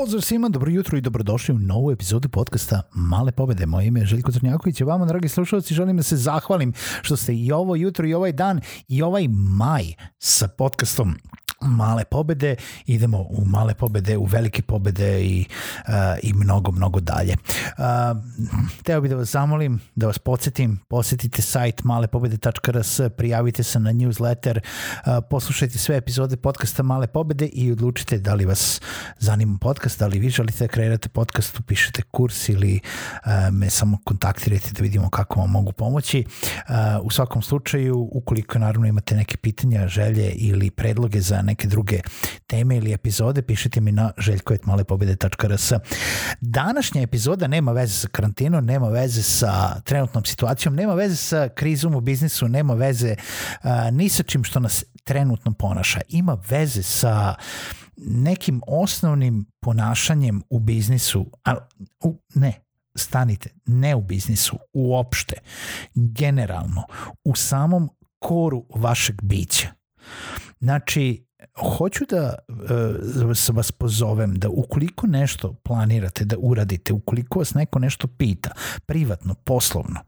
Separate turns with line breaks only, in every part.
Pozdrav svima, dobro jutro i dobrodošli u novu epizodu podcasta Male pobede. Moje ime je Željko Crnjaković i vama, dragi slušalci, želim da se zahvalim što ste i ovo jutro i ovaj dan i ovaj maj sa podcastom male pobede, idemo u male pobede, u velike pobede i, uh, i mnogo, mnogo dalje. Uh, teo bih da vas zamolim, da vas podsjetim, posetite sajt malepobede.rs, prijavite se na newsletter, uh, poslušajte sve epizode podcasta Male pobede i odlučite da li vas zanima podcast, da li vi želite da kreirate podcast, upišete kurs ili uh, me samo kontaktirajte da vidimo kako vam mogu pomoći. Uh, u svakom slučaju, ukoliko naravno imate neke pitanja, želje ili predloge za neke druge teme ili epizode, pišite mi na željkojetmalepobede.rs. Današnja epizoda nema veze sa karantinom, nema veze sa trenutnom situacijom, nema veze sa krizom u biznisu, nema veze uh, ni sa čim što nas trenutno ponaša. Ima veze sa nekim osnovnim ponašanjem u biznisu, a, u, ne, stanite, ne u biznisu, uopšte, generalno, u samom koru vašeg bića. Znači, hoću da uh, vas pozovem da ukoliko nešto planirate da uradite, ukoliko vas neko nešto pita, privatno, poslovno,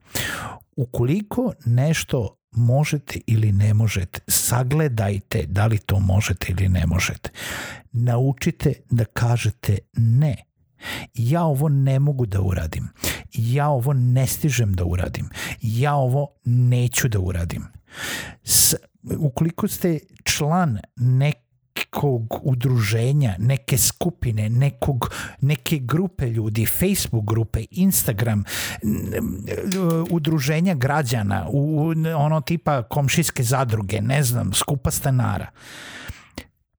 ukoliko nešto možete ili ne možete, sagledajte da li to možete ili ne možete. Naučite da kažete ne. Ja ovo ne mogu da uradim. Ja ovo ne stižem da uradim. Ja ovo neću da uradim. S, ukoliko ste član nekog udruženja, neke skupine, nekog, neke grupe ljudi, Facebook grupe, Instagram, udruženja građana, u, ono tipa komšijske zadruge, ne znam, skupa stanara.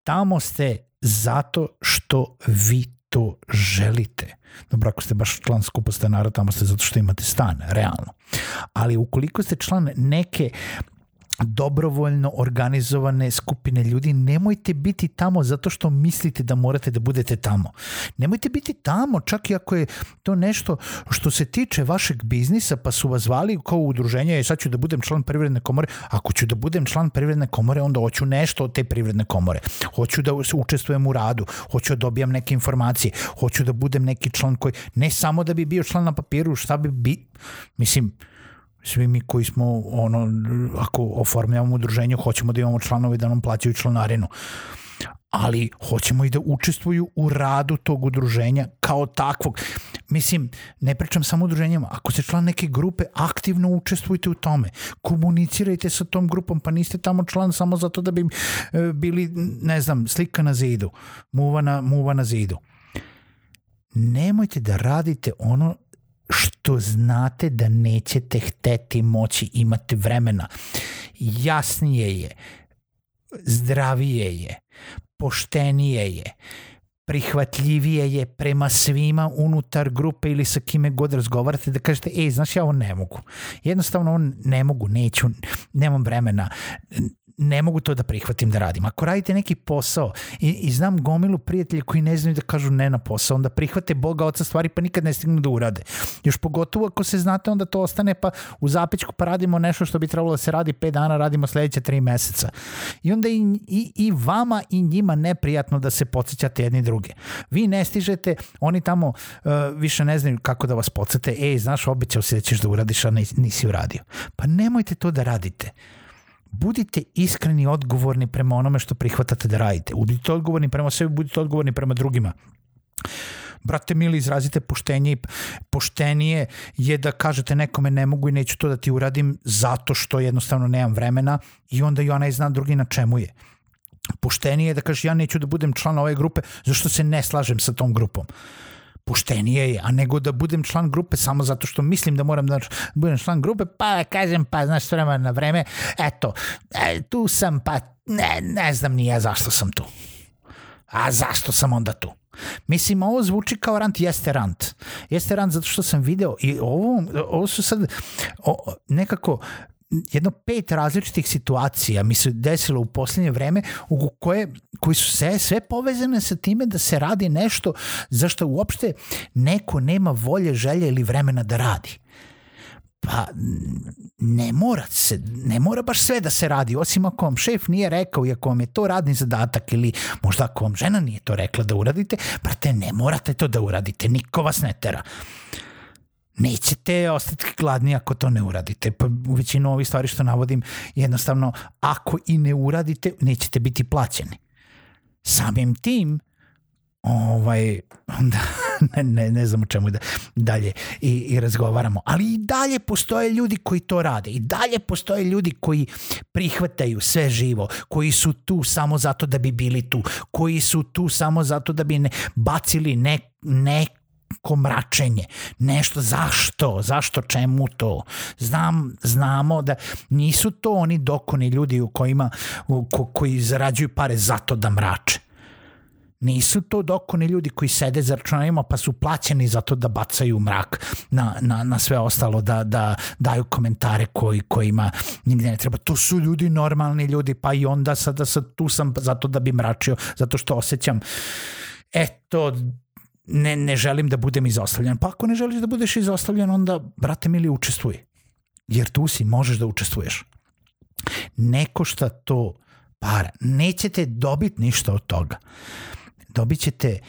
Tamo ste zato što vi to želite. Dobro, ako ste baš član skupa stanara, tamo ste zato što imate stan, realno. Ali ukoliko ste član neke dobrovoljno organizovane skupine ljudi, nemojte biti tamo zato što mislite da morate da budete tamo. Nemojte biti tamo, čak i ako je to nešto što se tiče vašeg biznisa, pa su vas zvali kao udruženje, i sad ću da budem član privredne komore. Ako ću da budem član privredne komore, onda hoću nešto od te privredne komore. Hoću da učestvujem u radu, hoću da dobijam neke informacije, hoću da budem neki član koji, ne samo da bi bio član na papiru, šta bi bi, mislim, svi mi koji smo ono ako oformljavamo udruženje hoćemo da imamo članove da nam plaćaju članarinu ali hoćemo i da učestvuju u radu tog udruženja kao takvog. Mislim, ne pričam samo o udruženjima, ako ste član neke grupe, aktivno učestvujte u tome. Komunicirajte sa tom grupom, pa niste tamo član samo zato da bi e, bili, ne znam, slika na zidu, muva na, muva na zidu. Nemojte da radite ono što znate da nećete hteti moći, imate vremena. Jasnije je, zdravije je, poštenije je, prihvatljivije je prema svima unutar grupe ili sa kime god razgovarate da kažete, ej, znaš, ja ovo ne mogu. Jednostavno ovo ne mogu, neću, nemam vremena, ne mogu to da prihvatim da radim. Ako radite neki posao i, i znam gomilu prijatelja koji ne znaju da kažu ne na posao, onda prihvate Boga oca stvari pa nikad ne stignu da urade. Još pogotovo ako se znate onda to ostane pa u zapičku pa radimo nešto što bi trebalo da se radi 5 dana, radimo sledeće 3 meseca. I onda i, i, i vama i njima neprijatno da se podsjećate jedni druge. Vi ne stižete, oni tamo uh, više ne znaju kako da vas podsjete, ej, znaš, obećao si da ćeš da uradiš, a nisi uradio. Pa nemojte to da radite budite iskreni odgovorni prema onome što prihvatate da radite. Budite odgovorni prema sebi, budite odgovorni prema drugima. Brate mili, izrazite poštenje i poštenije je da kažete nekome ne mogu i neću to da ti uradim zato što jednostavno nemam vremena i onda i onaj zna drugi na čemu je. Poštenije je da kaže ja neću da budem član ove grupe zašto se ne slažem sa tom grupom poštenije je, a nego da budem član grupe samo zato što mislim da moram da budem član grupe, pa kažem, pa znaš, s vremena na vreme, eto, e, tu sam, pa ne, ne znam ni ja zašto sam tu. A zašto sam onda tu? Mislim, ovo zvuči kao rant, jeste rant. Jeste rant zato što sam video i ovo, ovo su sad o, nekako jedno pet različitih situacija mi se desilo u poslednje vreme u koje, koji su sve, sve povezane sa time da se radi nešto zašto uopšte neko nema volje, želje ili vremena da radi. Pa ne mora se, ne mora baš sve da se radi, osim ako vam šef nije rekao i ako vam je to radni zadatak ili možda ako vam žena nije to rekla da uradite, brate, ne morate to da uradite, niko vas ne tera nećete ostati gladni ako to ne uradite. Pa u većinu ovih stvari što navodim, jednostavno, ako i ne uradite, nećete biti plaćeni. Samim tim, ovaj, onda ne, ne, ne znam o čemu da dalje i, i razgovaramo, ali i dalje postoje ljudi koji to rade i dalje postoje ljudi koji prihvataju sve živo, koji su tu samo zato da bi bili tu, koji su tu samo zato da bi ne, bacili ne, ne neko mračenje, nešto zašto, zašto, čemu to. Znam, znamo da nisu to oni dokoni ljudi u kojima, u, ko, koji zarađuju pare zato da mrače. Nisu to dokoni ljudi koji sede za računarima pa su plaćeni zato da bacaju mrak na, na, na sve ostalo, da, da daju komentare koji, kojima nigde ne treba. To su ljudi, normalni ljudi, pa i onda sada sad tu sam zato da bi mračio, zato što osjećam eto, ne, ne želim da budem izostavljen. Pa ako ne želiš da budeš izostavljen, onda, brate mili, učestvuj. Jer tu si, možeš da učestvuješ. Neko šta to para. Nećete dobiti ništa od toga. Dobit ćete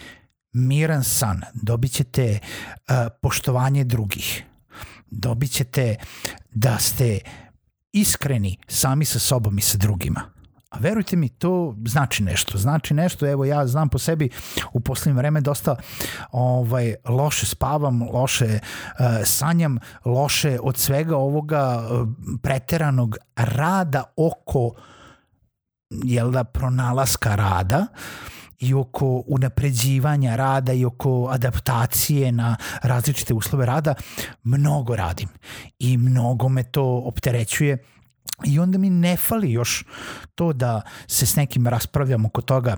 miran san, dobit ćete uh, poštovanje drugih, dobit ćete da ste iskreni sami sa sobom i sa drugima. A verujte mi, to znači nešto. Znači nešto, evo ja znam po sebi u poslednje vreme dosta ovaj, loše spavam, loše uh, sanjam, loše od svega ovoga uh, preteranog rada oko jel da, pronalaska rada i oko unapređivanja rada i oko adaptacije na različite uslove rada, mnogo radim i mnogo me to opterećuje I onda mi ne fali još to da se s nekim raspravljamo oko toga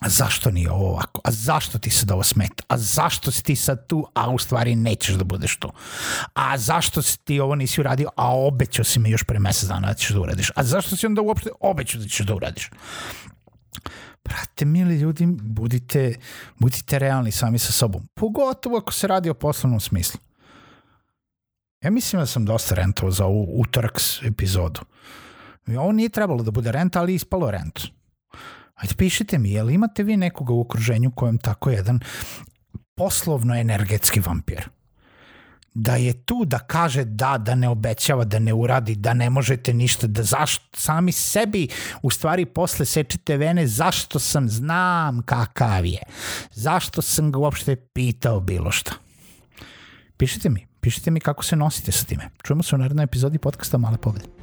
a zašto nije ovo ovako, a zašto ti se da ovo smeta, a zašto si ti sad tu, a u stvari nećeš da budeš tu, a zašto si ti ovo nisi uradio, a obećao si mi još pre mesec dana da ćeš da uradiš, a zašto si onda uopšte obećao da ćeš da uradiš. Brate, mili ljudi, budite, budite realni sami sa sobom, pogotovo ako se radi o poslovnom smislu. Ja mislim da sam dosta rentovao za ovu utoraks epizodu. I ovo nije trebalo da bude rent, ali ispalo rent. Ajde, pišite mi, jel imate vi nekoga u okruženju kojem tako jedan poslovno-energetski vampir? da je tu da kaže da, da ne obećava, da ne uradi, da ne možete ništa, da zašto sami sebi u stvari posle sečete vene, zašto sam, znam kakav je, zašto sam ga uopšte pitao bilo šta. Pišite mi, Pišite mi kako se nosite sa time. Čujemo se u narednoj epizodi podcasta Male pobede.